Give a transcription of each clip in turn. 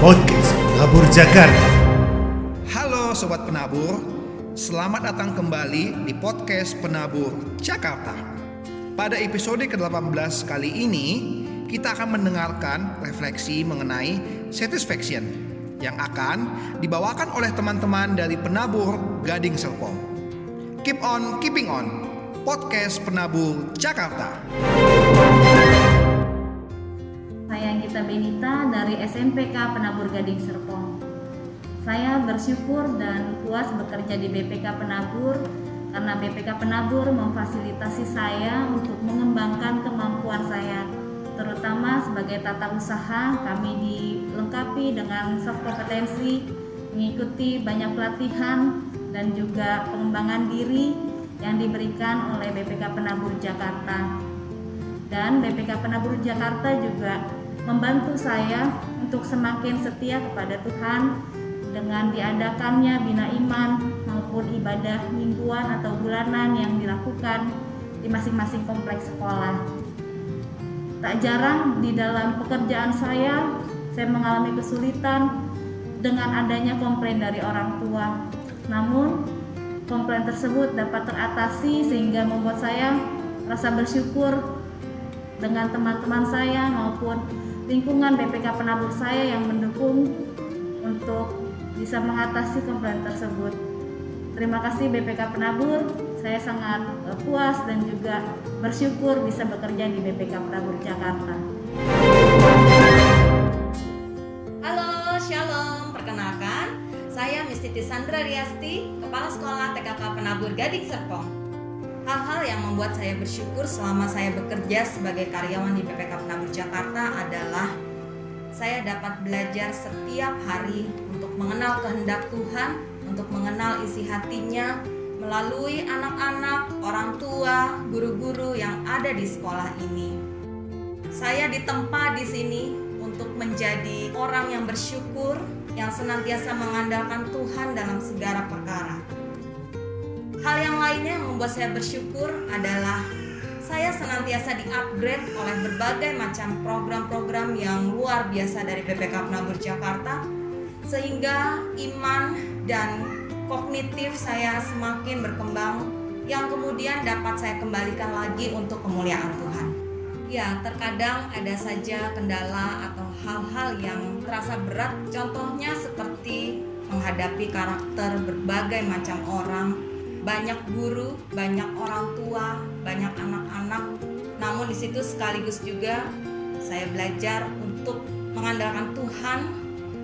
Podcast Penabur Jakarta. Halo Sobat Penabur, selamat datang kembali di podcast Penabur Jakarta. Pada episode ke-18 kali ini, kita akan mendengarkan refleksi mengenai satisfaction yang akan dibawakan oleh teman-teman dari Penabur Gading Serpong. Keep on keeping on, podcast Penabur Jakarta. Gita Benita dari SMPK Penabur Gading Serpong. Saya bersyukur dan puas bekerja di BPK Penabur karena BPK Penabur memfasilitasi saya untuk mengembangkan kemampuan saya terutama sebagai tata usaha kami dilengkapi dengan soft kompetensi mengikuti banyak pelatihan dan juga pengembangan diri yang diberikan oleh BPK Penabur Jakarta dan BPK Penabur Jakarta juga membantu saya untuk semakin setia kepada Tuhan dengan diadakannya bina iman maupun ibadah mingguan atau bulanan yang dilakukan di masing-masing kompleks sekolah. Tak jarang di dalam pekerjaan saya, saya mengalami kesulitan dengan adanya komplain dari orang tua. Namun, komplain tersebut dapat teratasi sehingga membuat saya rasa bersyukur dengan teman-teman saya maupun lingkungan BPK penabur saya yang mendukung untuk bisa mengatasi komplain tersebut. Terima kasih BPK Penabur, saya sangat eh, puas dan juga bersyukur bisa bekerja di BPK Penabur Jakarta. Halo, Shalom. Perkenalkan, saya Mistiti Sandra Riasti, Kepala Sekolah TKK Penabur Gading Serpong. Hal-hal yang membuat saya bersyukur selama saya bekerja sebagai karyawan di BPK Penabur Jakarta adalah saya dapat belajar setiap hari untuk mengenal kehendak Tuhan, untuk mengenal isi hatinya melalui anak-anak, orang tua, guru-guru yang ada di sekolah ini. Saya ditempa di sini untuk menjadi orang yang bersyukur, yang senantiasa mengandalkan Tuhan dalam segala perkara. Hal yang lainnya yang membuat saya bersyukur adalah saya senantiasa di-upgrade oleh berbagai macam program-program yang luar biasa dari BPK Penabur Jakarta sehingga iman dan kognitif saya semakin berkembang yang kemudian dapat saya kembalikan lagi untuk kemuliaan Tuhan. Ya, terkadang ada saja kendala atau hal-hal yang terasa berat, contohnya seperti menghadapi karakter berbagai macam orang, banyak guru, banyak orang tua, banyak anak-anak. Namun di situ sekaligus juga saya belajar untuk mengandalkan Tuhan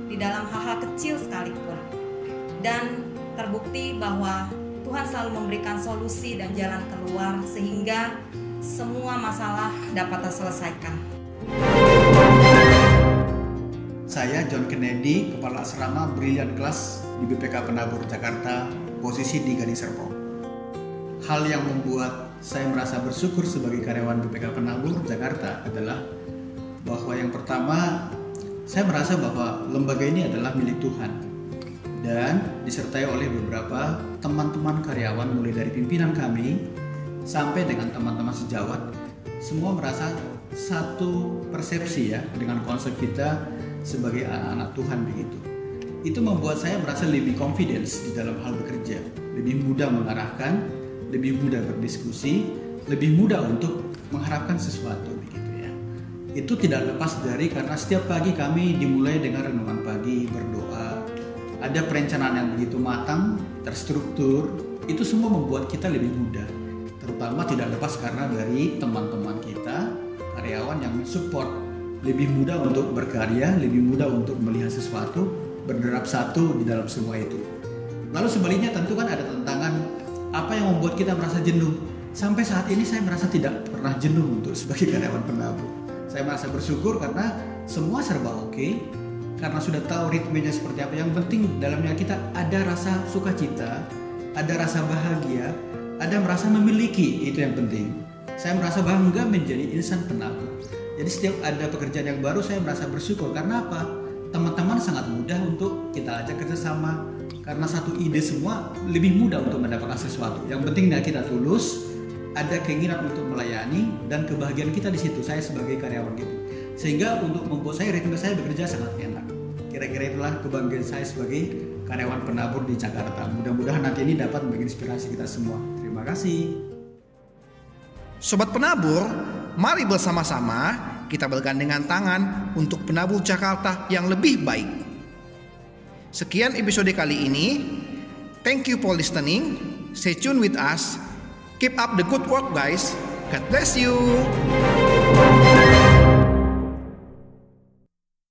di dalam hal-hal kecil sekalipun. Dan terbukti bahwa Tuhan selalu memberikan solusi dan jalan keluar sehingga semua masalah dapat terselesaikan. Saya John Kennedy, Kepala Asrama Brilliant Class di BPK Penabur Jakarta, posisi di Gading Serpong. Hal yang membuat saya merasa bersyukur sebagai karyawan BPK Penabur Jakarta adalah bahwa yang pertama saya merasa bahwa lembaga ini adalah milik Tuhan dan disertai oleh beberapa teman-teman karyawan mulai dari pimpinan kami sampai dengan teman-teman sejawat semua merasa satu persepsi ya dengan konsep kita sebagai anak-anak Tuhan begitu. Itu membuat saya merasa lebih confidence di dalam hal bekerja, lebih mudah mengarahkan, lebih mudah berdiskusi, lebih mudah untuk mengharapkan sesuatu begitu ya. Itu tidak lepas dari karena setiap pagi kami dimulai dengan renungan pagi, berdoa, ada perencanaan yang begitu matang, terstruktur, itu semua membuat kita lebih mudah. Terutama tidak lepas karena dari teman-teman kita, karyawan yang support lebih mudah untuk berkarya, lebih mudah untuk melihat sesuatu, berderap satu di dalam semua itu. Lalu sebaliknya tentu kan ada tantangan apa yang membuat kita merasa jenuh. Sampai saat ini saya merasa tidak pernah jenuh untuk sebagai karyawan penabur. Saya merasa bersyukur karena semua serba oke, karena sudah tahu ritmenya seperti apa. Yang penting dalamnya kita ada rasa sukacita, ada rasa bahagia, ada merasa memiliki, itu yang penting. Saya merasa bangga menjadi insan penabur. Jadi setiap ada pekerjaan yang baru saya merasa bersyukur karena apa? Sangat mudah untuk kita ajak kerjasama karena satu ide semua lebih mudah untuk mendapatkan sesuatu. Yang penting kita tulus, ada keinginan untuk melayani dan kebahagiaan kita di situ. Saya sebagai karyawan gitu. Sehingga untuk membuat saya ritme saya bekerja sangat enak kira-kira itulah kebanggaan saya sebagai karyawan penabur di Jakarta. Mudah-mudahan nanti ini dapat menginspirasi kita semua. Terima kasih. Sobat penabur, mari bersama-sama kita bergandengan tangan untuk penabur Jakarta yang lebih baik. Sekian episode kali ini. Thank you for listening. Stay tuned with us. Keep up the good work guys. God bless you.